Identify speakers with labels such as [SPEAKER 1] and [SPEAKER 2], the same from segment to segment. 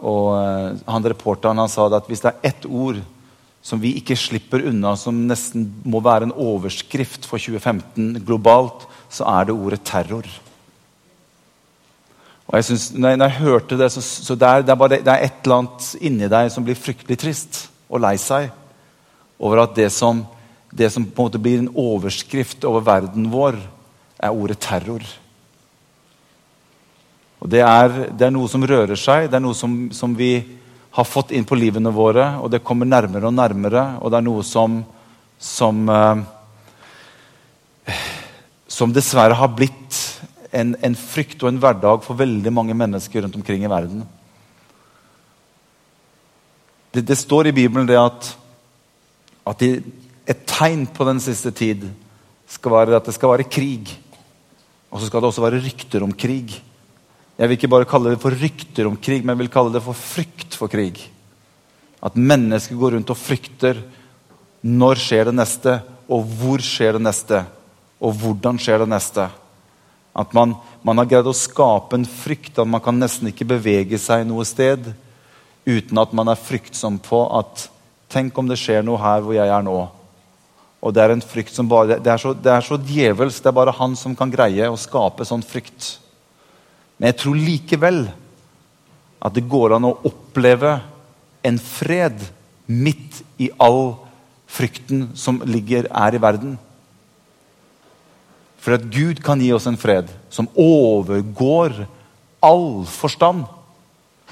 [SPEAKER 1] Og, eh, han reporteren han sa at hvis det er ett ord som vi ikke slipper unna, som nesten må være en overskrift for 2015 globalt, så er det ordet terror. Og jeg synes, når, jeg, når jeg hørte det, så, så det, er, det, er bare, det, er, et eller annet inni deg som blir fryktelig trist og lei seg over at det som, det som på en måte blir en overskrift over verden vår, er ordet terror. Og det er, det er noe som rører seg, det er noe som, som, vi har fått inn på livene våre, og det kommer nærmere og nærmere, og det er noe som, som, eh, som dessverre har blitt en, en, frykt og en hverdag for veldig mange mennesker rundt omkring i verden. Det, det står i Bibelen det at, at et tegn på den siste tid skal være at det skal være krig. Og så skal det også være rykter om krig. Jeg vil ikke bare kalle det for rykter om krig, men vil kalle det for frykt for krig. At mennesker går rundt og frykter. Når skjer det neste? Og hvor skjer det neste? Og hvordan skjer det neste? At man, man har greid å skape en frykt at man kan nesten ikke bevege seg noe sted uten at man er fryktsom på at Tenk om det skjer noe her hvor jeg er nå. Og Det er en frykt som bare, det er så, det er så djevelsk. Det er bare han som kan greie å skape sånn frykt. Men jeg tror likevel at det går an å oppleve en fred midt i all frykten som ligger er i verden. For at Gud kan gi oss en fred som overgår all forstand.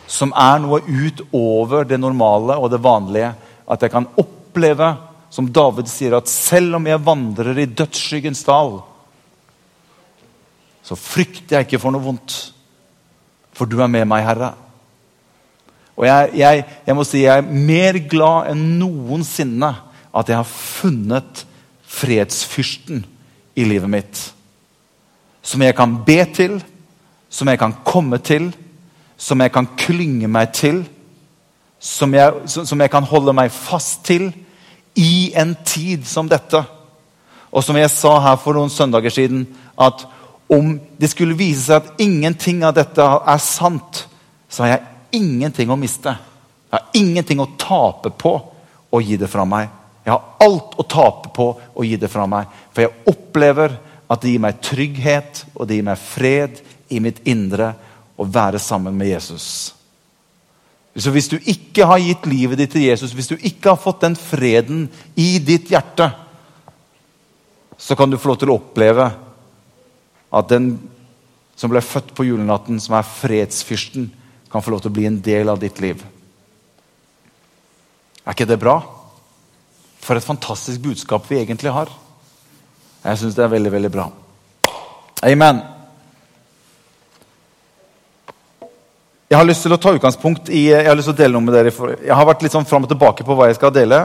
[SPEAKER 1] Som er noe utover det normale og det vanlige. At jeg kan oppleve, som David sier, at selv om jeg vandrer i dødsskyggens dal, så frykter jeg ikke for noe vondt. For du er med meg, Herre. Og jeg, jeg, jeg må si jeg er mer glad enn noensinne at jeg har funnet fredsfyrsten i livet mitt. Som jeg kan be til, som jeg kan komme til, som jeg kan klynge meg til. Som jeg, som jeg kan holde meg fast til i en tid som dette. Og som jeg sa her for noen søndager siden, at om det skulle vise seg at ingenting av dette er sant, så har jeg ingenting å miste. Jeg har ingenting å tape på å gi det fra meg. Jeg har alt å tape på å gi det fra meg. For jeg opplever at det gir meg trygghet og det gir meg fred i mitt indre å være sammen med Jesus. Så Hvis du ikke har gitt livet ditt til Jesus, hvis du ikke har fått den freden i ditt hjerte, så kan du få lov til å oppleve at den som ble født på julenatten, som er fredsfyrsten, kan få lov til å bli en del av ditt liv. Er ikke det bra? For et fantastisk budskap vi egentlig har. Jeg syns det er veldig, veldig bra. Amen. Jeg har lyst til å ta utgangspunkt i Jeg har lyst til å dele noe med dere. Jeg har vært litt sånn fram og tilbake på hva jeg skal dele.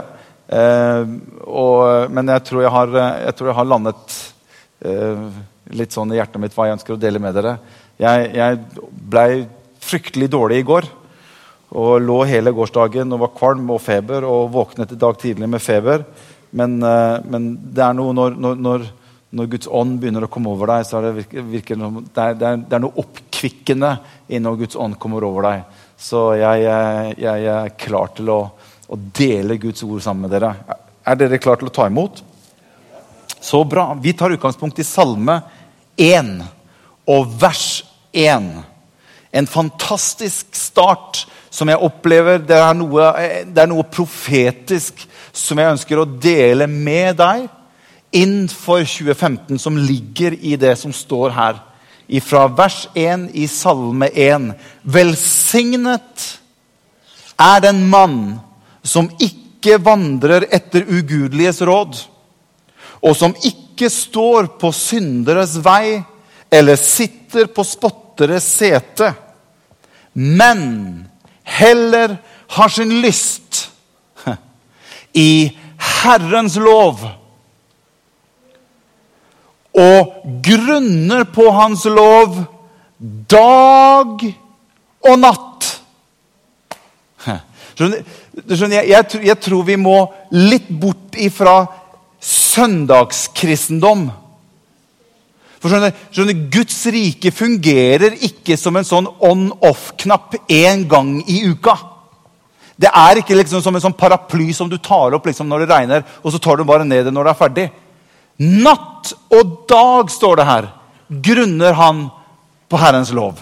[SPEAKER 1] Eh, og, men jeg tror jeg har, jeg tror jeg har landet eh, litt sånn i hjertet mitt hva jeg ønsker å dele med dere. Jeg, jeg blei fryktelig dårlig i går. Og lå hele gårsdagen og var kvalm og feber og våknet i dag tidlig med feber. Men, uh, men det er noe når, når, når, Guds ånd begynner å komme over deg, så er det, virke, virke, det, er, det, er, det er, noe oppkvikkende i når Guds ånd kommer over deg. Så jeg, jeg, jeg er klar til å, å, dele Guds ord sammen med dere. Er dere klare til å ta imot? Så bra. Vi tar utgangspunkt i Salme 1 og vers 1. En fantastisk start som jeg opplever. Det er, noe, det er noe profetisk som jeg ønsker å dele med deg innenfor 2015, som ligger i det som står her. Fra vers 1 i Salme 1. Velsignet er den mann som ikke vandrer etter ugudeliges råd, og som ikke står på synderes vei eller sitter på spotteres sete, men heller har sin lyst i Herrens lov og grunner på Hans lov dag og natt. Skjønner, jeg, jeg, jeg, tror vi må litt bort ifra søndagskristendom. For skjønner, skjønner, Guds rike fungerer ikke som en sånn on-off-knapp én gang i uka. Det er ikke liksom som en sånn paraply som du tar opp liksom når det regner, og så tar du bare ned det når det er ferdig. Natt og dag, står det her, grunner han på Herrens lov.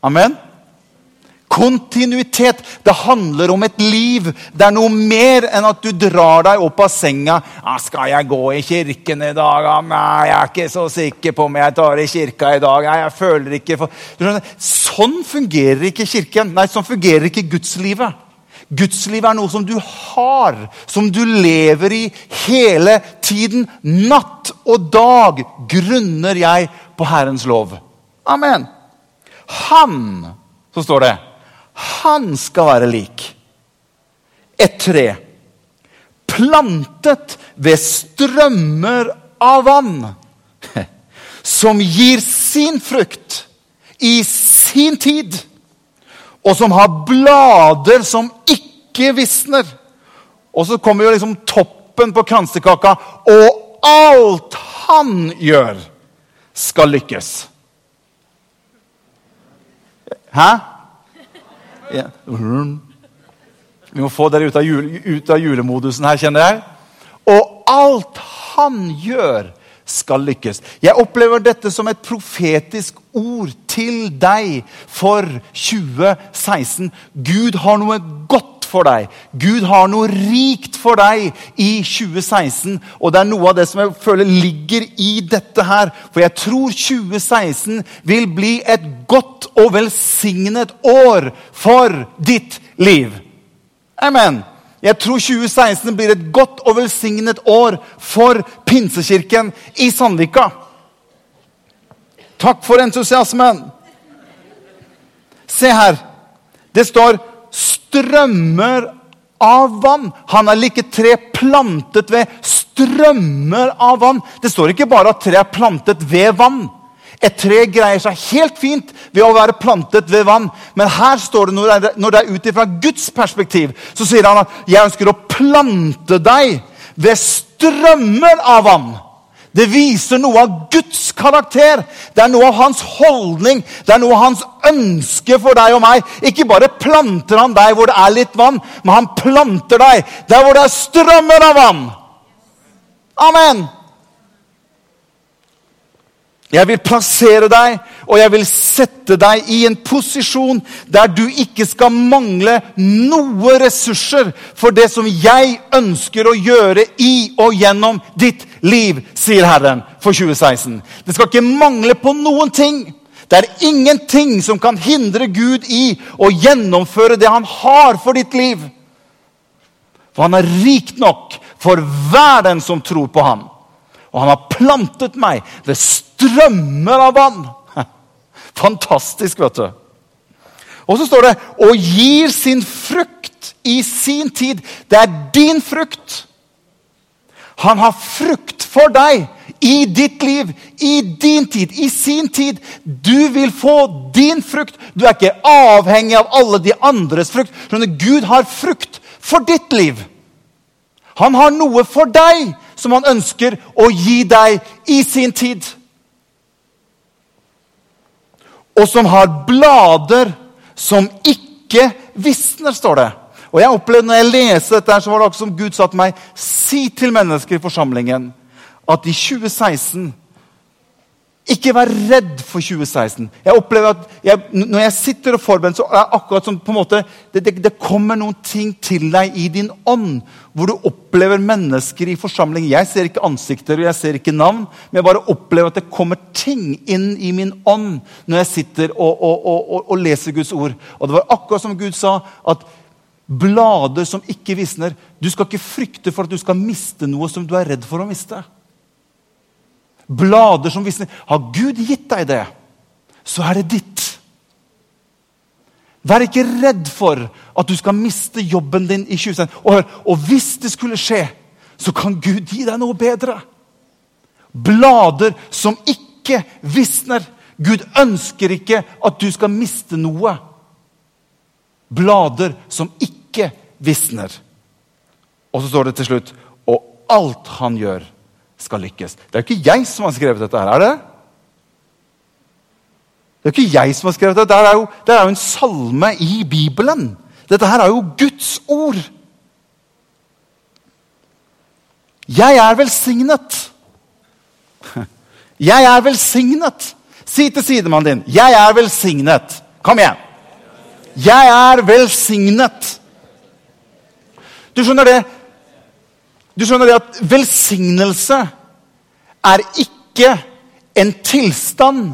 [SPEAKER 1] Amen? Kontinuitet. Det handler om et liv. Det er noe mer enn at du drar deg opp av senga. Ah, 'Skal jeg gå i kirken i dag?' Ah, 'Nei, jeg er ikke så sikker på om jeg tar i kirka i dag.' Nei, jeg føler ikke for... Sånn fungerer ikke kirken. Nei, sånn fungerer ikke gudslivet. Gudslivet er noe som du har, som du lever i hele tiden. Natt og dag grunner jeg på Herrens lov. Amen. Han, så står det han skal være lik et tre plantet ved strømmer av vann, som gir sin frukt i sin tid, og som har blader som ikke visner. Og så kommer jo liksom toppen på kransekaka, og alt han gjør, skal lykkes. Hæ? Ja. Vi må få dere ut av, jule, ut av julemodusen her, kjenner jeg. Og alt han gjør, skal lykkes. Jeg opplever dette som et profetisk ord til deg for 2016. Gud har noe godt for deg. Gud har noe rikt for deg i 2016. Og det er noe av det som jeg føler ligger i dette her. For jeg tror 2016 vil bli et godt og velsignet år for ditt liv. Amen. Jeg tror 2016 blir et godt og velsignet år for Pinsekirken i Sandvika. Takk for entusiasmen. Se her. Det står 'strømmer av vann'. Han er like tre plantet ved strømmer av vann. Det står ikke bare at tre er plantet ved vann. Et tre greier seg helt fint ved å være plantet ved vann. Men her står det, når det er ut ifra Guds perspektiv, så sier han at 'jeg ønsker å plante deg ved strømmer av vann'. Det viser noe av Guds karakter. Det er noe av hans holdning, det er noe av hans ønske for deg og meg. Ikke bare planter han deg hvor det er litt vann, men han planter deg der hvor det er strømmer av vann. Amen. Jeg vil plassere deg, og jeg vil sette deg i en posisjon der du ikke skal mangle noe ressurser for det som jeg ønsker å gjøre i og gjennom ditt liv, sier Herren for 2016. Det skal ikke mangle på noen ting. Det er ingenting som kan hindre Gud i å gjennomføre det han har for ditt liv. For han er rik nok for hver den som tror på ham. Og han har plantet meg ved strømmer av vann. Fantastisk, vet du. Og så står det 'og gir sin frukt i sin tid'. Det er din frukt. Han har frukt for deg i ditt liv, i din tid, i sin tid. Du vil få din frukt. Du er ikke avhengig av alle de andres frukt. Gud har frukt for ditt liv. Han har noe for deg som han ønsker å gi deg i sin tid. Og som har blader som ikke visner, står det. Og jeg opplevde når jeg leste dette, så var det akkurat som Gud sa til meg Si til mennesker i forsamlingen at i 2016 ikke vær redd for 2016. Jeg opplever at jeg, Når jeg sitter og forbereder, så er det akkurat som på en måte, det, det, det, kommer noen ting til deg i din ånd, hvor du opplever mennesker i forsamling. Jeg ser ikke ansikter og jeg ser ikke navn, men jeg bare opplever at det kommer ting inn i min ånd når jeg sitter og, og, og, og leser Guds ord. Og det var akkurat som Gud sa, at blader som ikke visner Du skal ikke frykte for at du skal miste noe som du er redd for å miste blader som visner. Har Gud gitt deg det, så er det ditt. Vær ikke redd for at du skal miste jobben din i 2016. Og, og hvis det skulle skje, så kan Gud gi deg noe bedre. Blader som ikke visner. Gud ønsker ikke at du skal miste noe. Blader som ikke visner. Og så står det til slutt Og alt han gjør, skal lykkes. Det er jo ikke jeg som har skrevet dette, her, er det? Det er ikke jeg som har skrevet det. Det er jo, det er jo en salme i Bibelen. Dette her er jo Guds ord. Jeg er velsignet. Jeg er velsignet. Si til sidemannen din 'Jeg er velsignet'. Kom igjen. Jeg er velsignet. Du skjønner det? Du skjønner det at velsignelse er ikke en tilstand,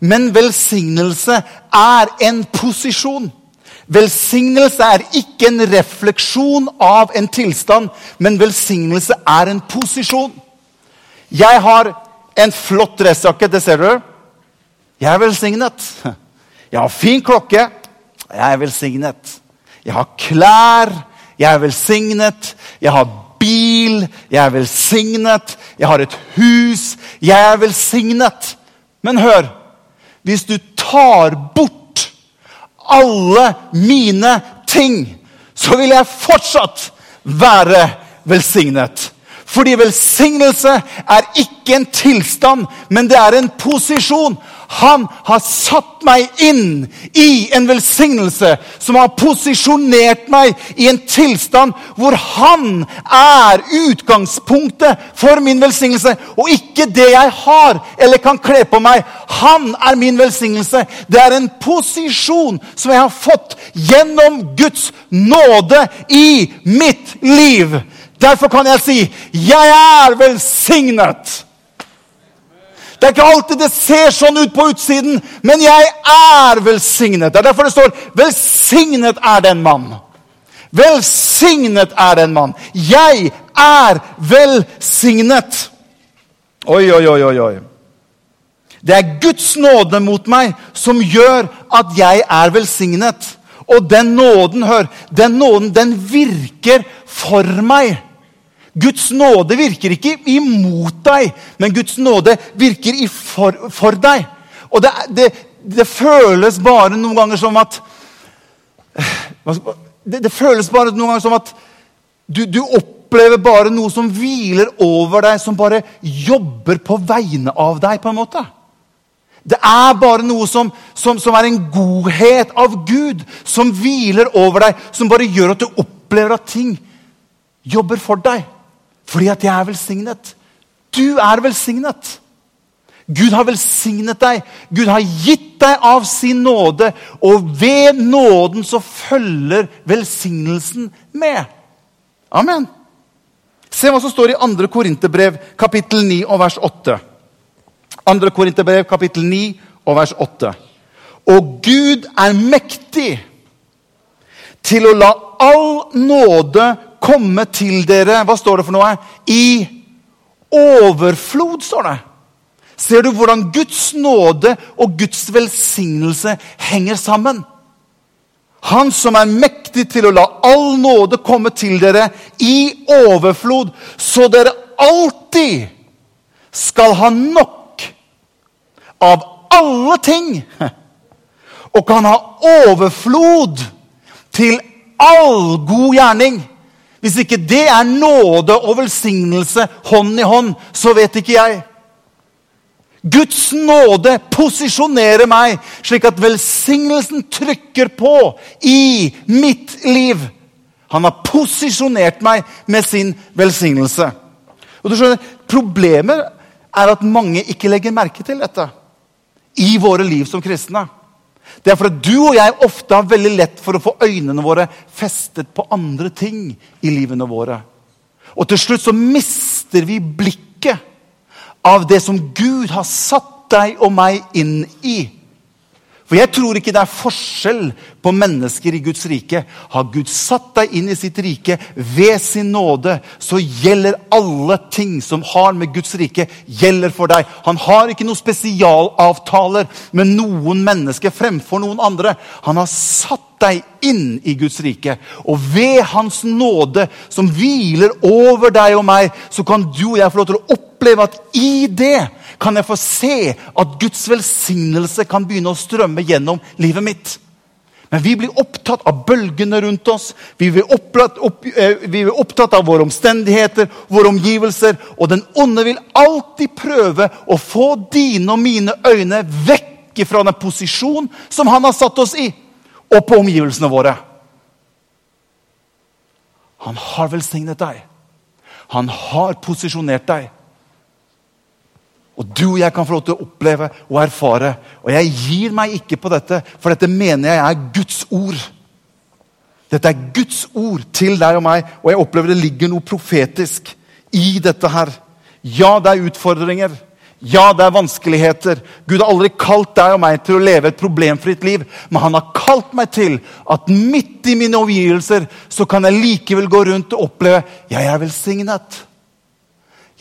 [SPEAKER 1] men velsignelse er en posisjon. Velsignelse er ikke en refleksjon av en tilstand, men velsignelse er en posisjon. Jeg har en flott dressjakke, det ser du. Jeg er velsignet. Jeg har fin klokke. Jeg er velsignet. Jeg har klær. Jeg er velsignet. Jeg har bil. Jeg er velsignet. Jeg har et hus. Jeg er velsignet. Men hør Hvis du tar bort alle mine ting, så vil jeg fortsatt være velsignet. Fordi velsignelse er ikke en tilstand, men det er en posisjon. Han har satt meg inn i en velsignelse som har posisjonert meg i en tilstand hvor han er utgangspunktet for min velsignelse, og ikke det jeg har eller kan kle på meg. Han er min velsignelse. Det er en posisjon som jeg har fått gjennom Guds nåde i mitt liv. Derfor kan jeg si 'Jeg er velsignet'. Det er ikke alltid det ser sånn ut på utsiden, men jeg er velsignet. Det er derfor det står 'Velsignet er den mann'. Velsignet er den mann. Jeg er velsignet. Oi, oi, oi, oi. Det er Guds nåde mot meg som gjør at jeg er velsignet. Og den nåden, hør, den nåden, den virker for meg. Guds nåde virker ikke imot deg, men Guds nåde virker for, for, deg. Og det, det, det, føles bare noen ganger som at det, det føles bare noen ganger som at du, du, opplever bare noe som hviler over deg, som bare jobber på vegne av deg. på en måte. Det er bare noe som, som, som er en godhet av Gud, som hviler over deg, som bare gjør at du opplever at ting jobber for deg. Fordi at jeg er velsignet. Du er velsignet. Gud har velsignet deg. Gud har gitt deg av sin nåde, og ved nåden så følger velsignelsen med. Amen. Se hva som står i 2. Korinterbrev, kapittel 9 og vers 8. 2. Korinterbrev, kapittel 9 og vers 8. Og Gud er mektig til å la all nåde komme til dere Hva står det for noe? I overflod, står det. Ser du hvordan Guds nåde og Guds velsignelse henger sammen? Han som er mektig til å la all nåde komme til dere i overflod, så dere alltid skal ha nok av alle ting, og kan ha overflod til all god gjerning. Hvis ikke det er nåde og velsignelse hånd i hånd, så vet ikke jeg. Guds nåde posisjonerer meg slik at velsignelsen trykker på i mitt liv. Han har posisjonert meg med sin velsignelse. Og du skjønner, Problemet er at mange ikke legger merke til dette i våre liv som kristne. Det er fordi du og jeg ofte har veldig lett for å få øynene våre festet på andre ting i livene våre. Og til slutt så mister vi blikket av det som Gud har satt deg og meg inn i. For jeg tror ikke det er forskjell på mennesker i Guds rike. Har Gud satt deg inn i sitt rike ved sin nåde, så gjelder alle ting som har med Guds rike, gjelder for deg. Han har ikke noen spesialavtaler med noen mennesker fremfor noen andre. Han har satt deg inn i Guds rike. Og ved Hans nåde, som hviler over deg og meg, så kan du og jeg få lov til å oppleve at i det kan jeg få se at Guds velsignelse kan begynne å strømme gjennom livet mitt. Men vi blir opptatt av bølgene rundt oss. Vi blir opptatt, opp, eh, vi blir opptatt av våre omstendigheter, våre omgivelser. Og den onde vil alltid prøve å få dine og mine øyne vekk fra den posisjonen som han har satt oss i, og på omgivelsene våre. Han har velsignet deg. Han har posisjonert deg. Og du og jeg kan få lov til å oppleve og erfare. Og jeg gir meg ikke på dette, for dette mener jeg er Guds ord. Dette er Guds ord til deg og meg, og jeg opplever det ligger noe profetisk i dette her. Ja, det er utfordringer. Ja, det er vanskeligheter. Gud har aldri kalt deg og meg til å leve et problemfritt liv, men han har kalt meg til at midt i mine omgivelser så kan jeg likevel gå rundt og oppleve jeg er velsignet.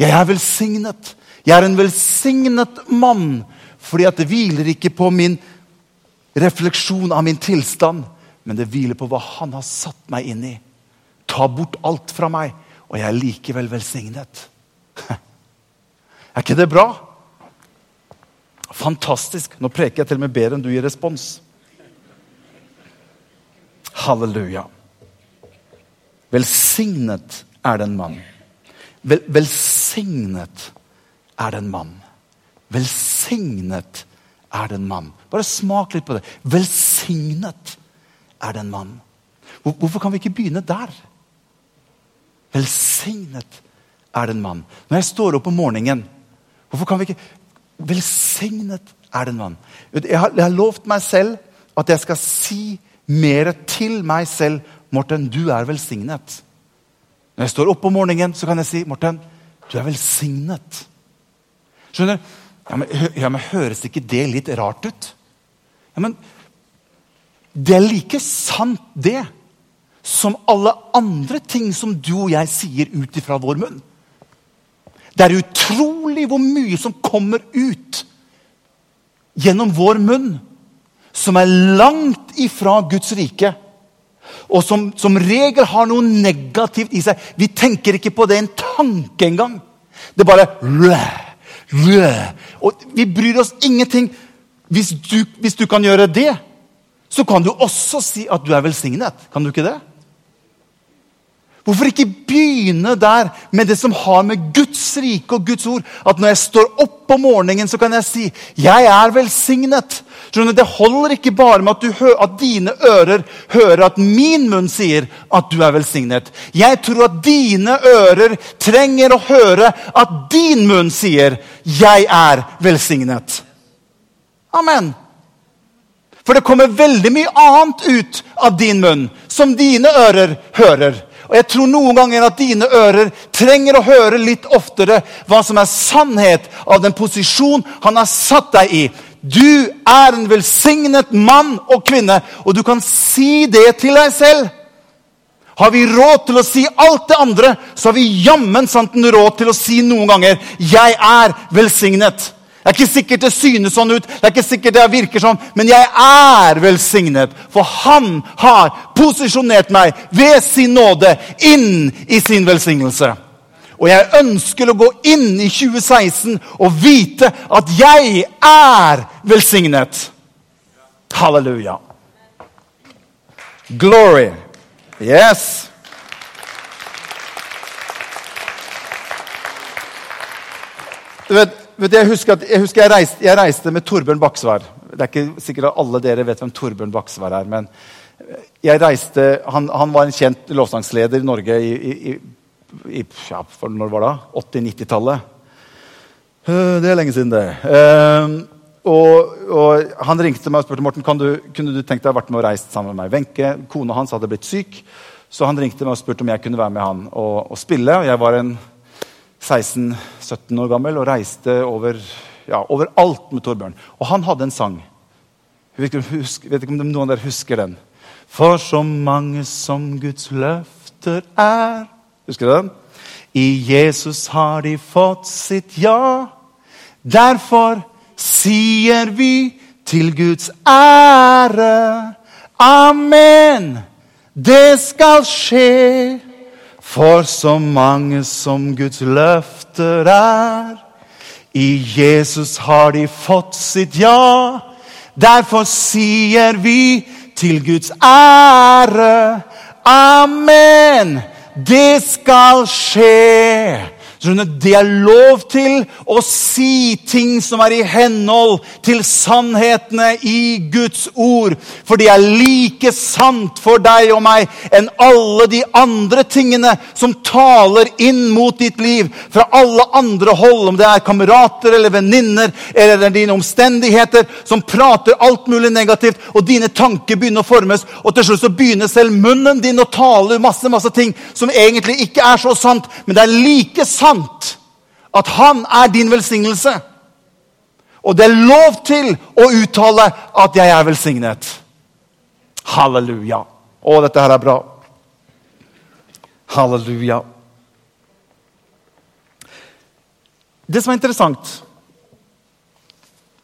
[SPEAKER 1] Jeg er velsignet. Jeg er en velsignet mann fordi at det hviler ikke på min refleksjon av min tilstand, men det hviler på hva han har satt meg inn i. Ta bort alt fra meg, og jeg er likevel velsignet. Er ikke det bra? Fantastisk. Nå preker jeg til og med bedre enn du gir respons. Halleluja. Velsignet er den mann. Vel, velsignet er den mann. Velsignet er den mann. Bare smak litt på det. Velsignet er den mann. Hvorfor kan vi ikke begynne der? Velsignet er den mann. Når jeg står opp om morgenen, hvorfor kan vi ikke Velsignet er den mann. Jeg har, jeg har lovt meg selv at jeg skal si mer til meg selv. Morten, du er velsignet. Når jeg står opp om morgenen, så kan jeg si, Morten, du er velsignet. Skjønner du? Ja, men, ja, men Høres ikke det litt rart ut? Ja, men Det er like sant, det, som alle andre ting som du og jeg sier ut ifra vår munn. Det er utrolig hvor mye som kommer ut gjennom vår munn, som er langt ifra Guds rike. Og som som regel har noe negativt i seg. Vi tenker ikke på det en tanke engang. Det er bare. Og vi bryr oss ingenting. Hvis du, hvis du kan gjøre det, så kan du også si at du er velsignet. Kan du ikke det? Hvorfor ikke begynne der med det som har med Guds rike og Guds ord At når jeg står opp om morgenen, så kan jeg si 'Jeg er velsignet'. Skjønner, det holder ikke bare med at, du, at, dine ører hører at min munn sier at du er velsignet. Jeg tror at dine ører trenger å høre at din munn sier 'Jeg er velsignet'. Amen. For det kommer veldig mye annet ut av din munn som dine ører hører. Og jeg tror noen ganger at dine ører trenger å høre litt oftere hva som er sannhet av den posisjon han har satt deg i. Du er en velsignet mann og kvinne, og du kan si det til deg selv. Har vi råd til å si alt det andre, så har vi jammen santen råd til å si noen ganger 'Jeg er velsignet'. Det er ikke sikkert det synes sånn ut, det er ikke sikkert det virker sånn, men jeg er velsignet. For han har posisjonert meg ved sin nåde inn i sin velsignelse. Og jeg ønsker å gå inn i 2016 og vite at jeg er velsignet. Halleluja. Glory. Yes. Du vet, jeg husker, at, jeg, husker jeg, reiste, jeg, reiste, med Torbjørn Baksvær. Det er ikke sikkert at alle dere vet hvem Torbjørn Baksvær er. men jeg reiste, Han, han var en kjent lovsangsleder i Norge i, i, i ja, når var det? 80-90-tallet. Øh, det er lenge siden, det. Uh, og, og, Han ringte meg og spurte Morten, du, kunne du tenkt deg å vært med og reist sammen med meg. Wenche, kona hans, hadde blitt syk, så han ringte meg og spurte om jeg kunne være med han og, og spille. Jeg var en 16-17 år gammel og reiste over, ja, overalt med Torbjørn. Og han hadde en sang. Jeg vet ikke, husk, vet ikke om noen av dere husker den. For så mange som Guds løfter er Husker du den? I Jesus har de fått sitt ja. Derfor sier vi til Guds ære. Amen. Det skal skje. For så mange som Guds løfter er, i Jesus har de fått sitt ja. Derfor sier vi til Guds ære, amen. Det skal skje. Skjønner, Det er lov til å si ting som er i henhold til sannhetene i Guds ord. For det er like sant for deg og meg enn alle de andre tingene som taler inn mot ditt liv fra alle andre hold, om det er kamerater eller venninner eller dine omstendigheter som prater alt mulig negativt, og dine tanker begynner å formes, og til slutt så begynner selv munnen din å tale masse, masse ting som egentlig ikke er så sant, men det er like sant sant at han er din velsignelse. Og det er lov til å uttale at 'jeg er velsignet'. Halleluja. Å, dette her er bra. Halleluja. Det som er interessant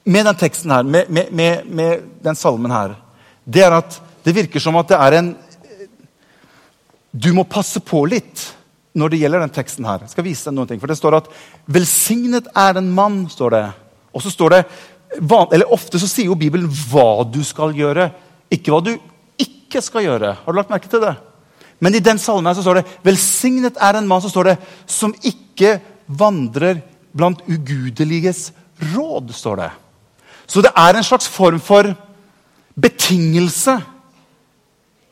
[SPEAKER 1] med den teksten her, med, med, med, med den salmen her, det er at det virker som at det er en Du må passe på litt når det gjelder den teksten her. Jeg skal vise deg noen ting, for Det står at 'velsignet er den mann'. står det. Og så står det, eller Ofte så sier jo Bibelen hva du skal gjøre, ikke hva du ikke skal gjøre. Har du lagt merke til det? Men i den salmen her så står det 'velsignet er en mann' så står det, 'som ikke vandrer blant ugudeliges råd'. står det. Så det er en slags form for betingelse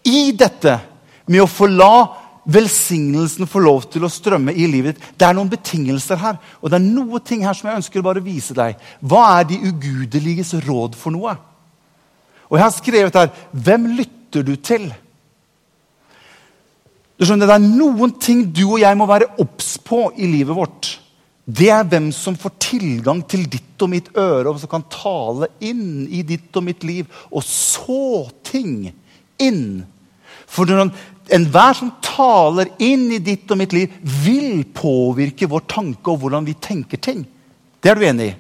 [SPEAKER 1] i dette med å få la velsignelsen får lov til å strømme i livet ditt. Det er noen betingelser her, og det er noe ting her som jeg ønsker å bare vise deg. Hva er de ugudeliges råd for noe? Og jeg har skrevet her Hvem lytter du til? Du skjønner, Det er noen ting du og jeg må være obs på i livet vårt. Det er hvem som får tilgang til ditt og mitt øre, og som kan tale inn i ditt og mitt liv og så ting inn. For når enhver som taler inn i ditt og mitt liv, vil påvirke vår tanke og hvordan vi tenker ting. Det er du enig i?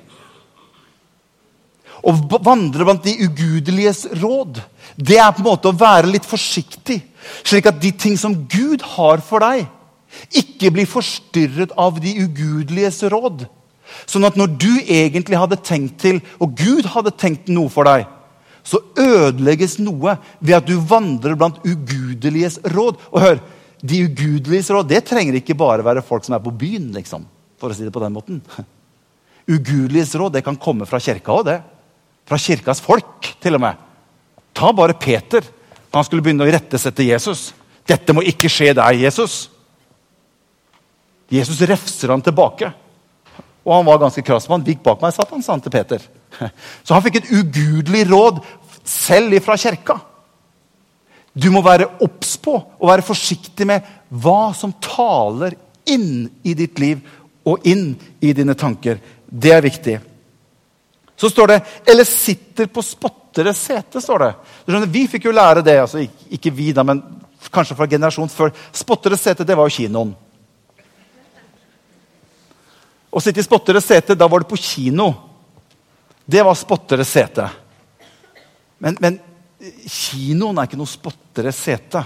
[SPEAKER 1] Å vandre blant de ugudeliges råd, det er på en måte å være litt forsiktig. Slik at de ting som Gud har for deg, ikke blir forstyrret av de ugudeliges råd. Sånn at når du egentlig hadde tenkt til, og Gud hadde tenkt noe for deg, så ødelegges noe ved at du vandrer blant ugudeliges råd. Og hør, De ugudeliges råd det trenger ikke bare være folk som er på byen. liksom, for å si det på den måten. Ugudeliges råd det kan komme fra kirka òg, det. Fra kirkas folk, til og med. Ta bare Peter. Han skulle begynne å irettesette Jesus. 'Dette må ikke skje deg, Jesus.' Jesus refser han tilbake. Og han var ganske krass. Han gikk bak meg, satt han, sa han til Peter. Så han fikk et ugudelig råd selv ifra kirka. Du må være obs på og være forsiktig med hva som taler inn i ditt liv og inn i dine tanker. Det er viktig. Så står det 'eller sitter på spotteres sete'. står det. Skjønner, vi fikk jo lære det, altså ikke vi da, men kanskje fra generasjonen før. Spotteres sete, det var jo kinoen. Å sitte i spotteres sete, da var det på kino. Det var spotteres sete. Men, men, kinoen er ikke noe spotteres sete.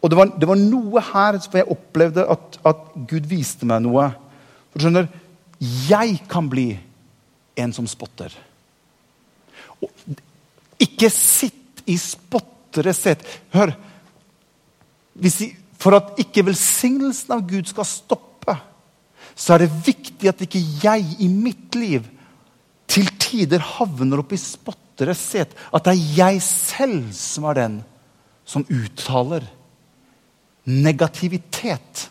[SPEAKER 1] Og det var, det var, noe her hvor jeg opplevde at, at Gud viste meg noe. For du skjønner, Jeg kan bli en som spotter. Og ikke sitt i spotteres sete. Hør. for at ikke velsignelsen av Gud skal stoppe så er det viktig at ikke jeg i mitt liv til tider havner opp i spotteres set. At det er jeg selv som er den som uttaler negativitet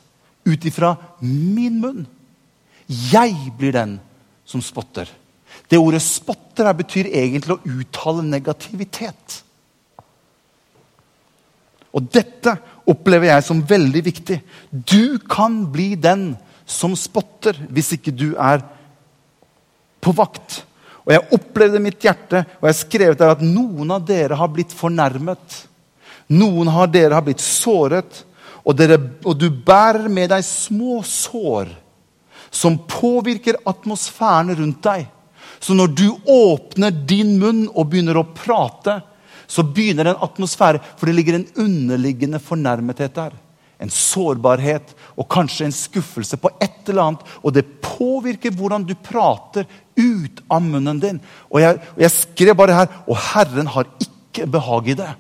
[SPEAKER 1] ut ifra min munn. Jeg blir den som spotter. Det ordet 'spotter' betyr egentlig å uttale negativitet. Og dette opplever jeg som veldig viktig. Du kan bli den som spotter hvis ikke du er på vakt. Og Jeg opplevde mitt hjerte, og jeg skrev der at noen av dere har blitt fornærmet. Noen av dere har blitt såret, og, dere, og du bærer med deg små sår som påvirker atmosfæren rundt deg. Så når du åpner din munn og begynner å prate, så begynner en atmosfære, for det ligger en underliggende fornærmethet der en sårbarhet og kanskje en skuffelse på et eller annet. Og det påvirker hvordan du prater ut av munnen din. Og jeg, og jeg skrev bare her Og Herren har ikke behag i det.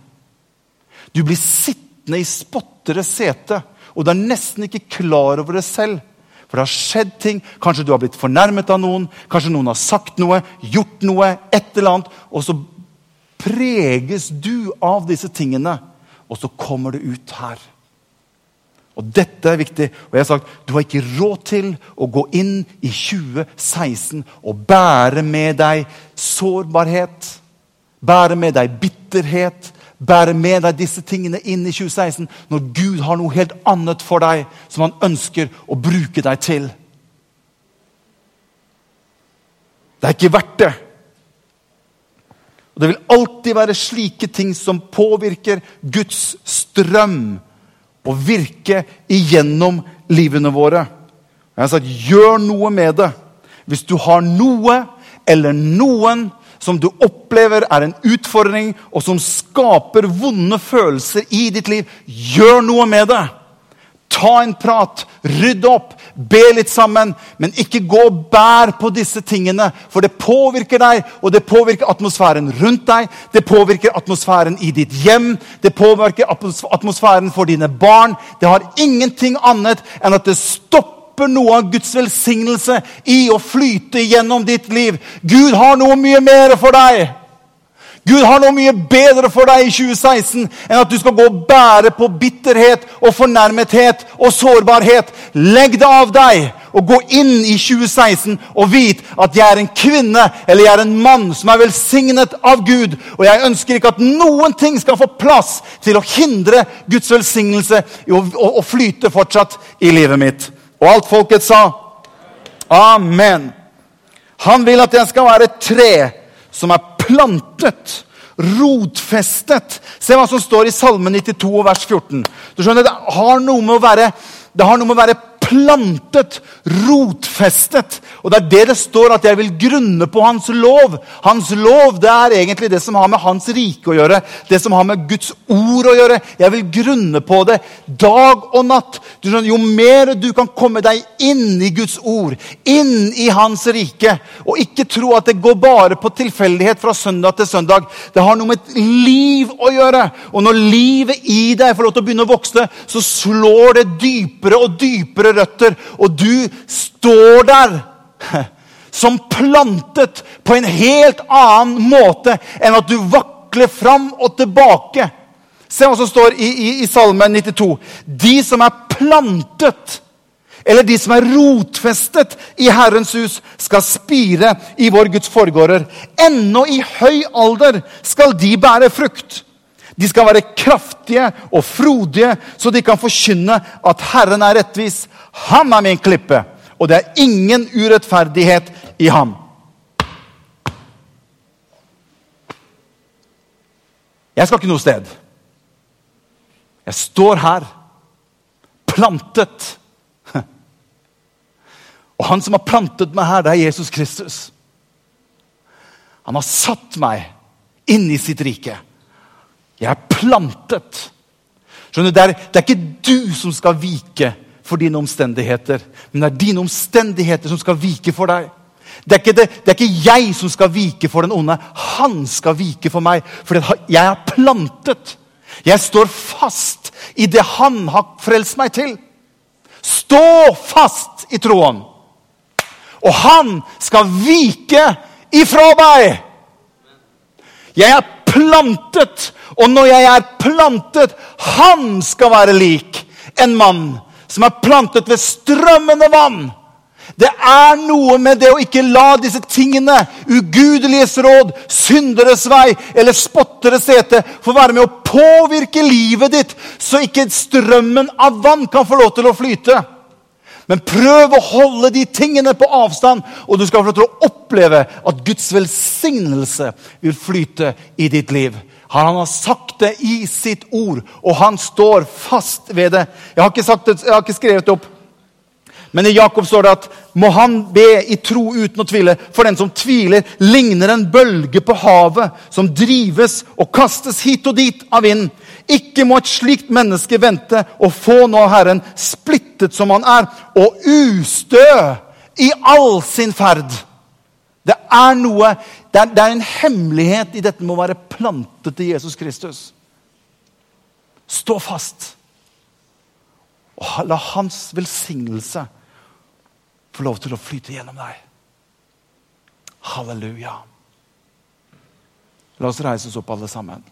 [SPEAKER 1] Du blir sittende i spotteres sete og du er nesten ikke klar over det selv. For det har skjedd ting. Kanskje du har blitt fornærmet av noen. Kanskje noen har sagt noe, gjort noe, et eller annet. Og så preges du av disse tingene, og så kommer det ut her. Og Dette er viktig. Og jeg har sagt, Du har ikke råd til å gå inn i 2016 og bære med deg sårbarhet, bære med deg bitterhet, bære med deg disse tingene inn i 2016 når Gud har noe helt annet for deg som han ønsker å bruke deg til. Det er ikke verdt det. Og Det vil alltid være slike ting som påvirker Guds strøm og virke igjennom livene våre. Jeg har sagt, Gjør noe med det. Hvis du har noe eller noen som du opplever er en utfordring, og som skaper vonde følelser i ditt liv, gjør noe med det. Ta en prat, rydd opp, be litt sammen. Men ikke gå og bær på disse tingene, for det påvirker deg, og det påvirker atmosfæren rundt deg. Det påvirker atmosfæren i ditt hjem, det påvirker atmosfæren for dine barn. Det har ingenting annet enn at det stopper noe av Guds velsignelse i å flyte gjennom ditt liv. Gud har noe mye mer for deg. Gud har noe mye bedre for deg i 2016 enn at du skal gå og bære på bitterhet og fornærmethet og sårbarhet. Legg det av deg og gå inn i 2016 og vit at jeg er en kvinne eller jeg er en mann som er velsignet av Gud. Og jeg ønsker ikke at noen ting skal få plass til å hindre Guds velsignelse å flyte fortsatt i livet mitt. Og alt folket sa amen. Han vil at jeg skal være et tre som er plantet, rotfestet. Se hva som står i Salme 92, vers 14. Du skjønner, Det har noe med å være, det har noe med å være plantet, rotfestet. Og Det er det det står at jeg vil grunne på hans lov. Hans lov det er egentlig det som har med hans rike å gjøre. Det som har med Guds ord å gjøre. Jeg vil grunne på det dag og natt. Skjønner, jo mer du kan komme deg inn i Guds ord, inn i hans rike, og ikke tro at det går bare på tilfeldighet fra søndag til søndag. Det har noe med et liv å gjøre. Og når livet i deg får lov til å begynne å vokse, så slår det dypere og dypere røtter, og du står der som plantet på en helt annen måte enn at du vakler fram og tilbake. Se hva som står i, i, i Salme 92. De som er plantet, eller de som er rotfestet i Herrens hus, skal spire i vår Guds forgårder. Ennå i høy alder skal de bære frukt. De skal være kraftige og frodige, så de kan forkynne at Herren er rettvis. Han er min klippe, og det er ingen urettferdighet i ham. Jeg skal ikke noe sted. Jeg står her, plantet. Og han som har plantet meg her, det er Jesus Kristus. Han har satt meg inn i sitt rike. Jeg er plantet. Skjønner du, det er, det er ikke du som skal vike for dine omstendigheter, men det er dine omstendigheter som skal vike for deg. Det er, ikke det, det er ikke jeg som skal vike for den onde. Han skal vike for meg, for jeg er plantet. Jeg står fast i det han har frelst meg til. Stå fast i troen. Og han skal vike ifra deg. Jeg er plantet, og når jeg er plantet Han skal være lik en mann som er plantet ved strømmende vann. Det er noe med det å ikke la disse tingene, ugudeliges råd, synderes vei eller spotteres sete, få være med å påvirke livet ditt, så ikke strømmen av vann kan få lov til å flyte. Men prøv å holde de tingene på avstand, og du skal få oppleve at Guds velsignelse vil flyte i ditt liv. Han har sagt det i sitt ord, og han står fast ved det. Jeg har ikke, det, jeg har ikke skrevet det opp. Men i Jakob står det at må han be i tro uten å tvile. For den som tviler, ligner en bølge på havet, som drives og kastes hit og dit av vinden. Ikke må et slikt menneske vente og få nå Herren, splittet som han er, og ustø i all sin ferd. Det er noe, det er, det er, en hemmelighet i dette med å være plantet til Jesus Kristus. Stå fast. Og la hans velsignelse få lov til å flyte gjennom deg. Halleluja. La oss reise oss opp, alle sammen.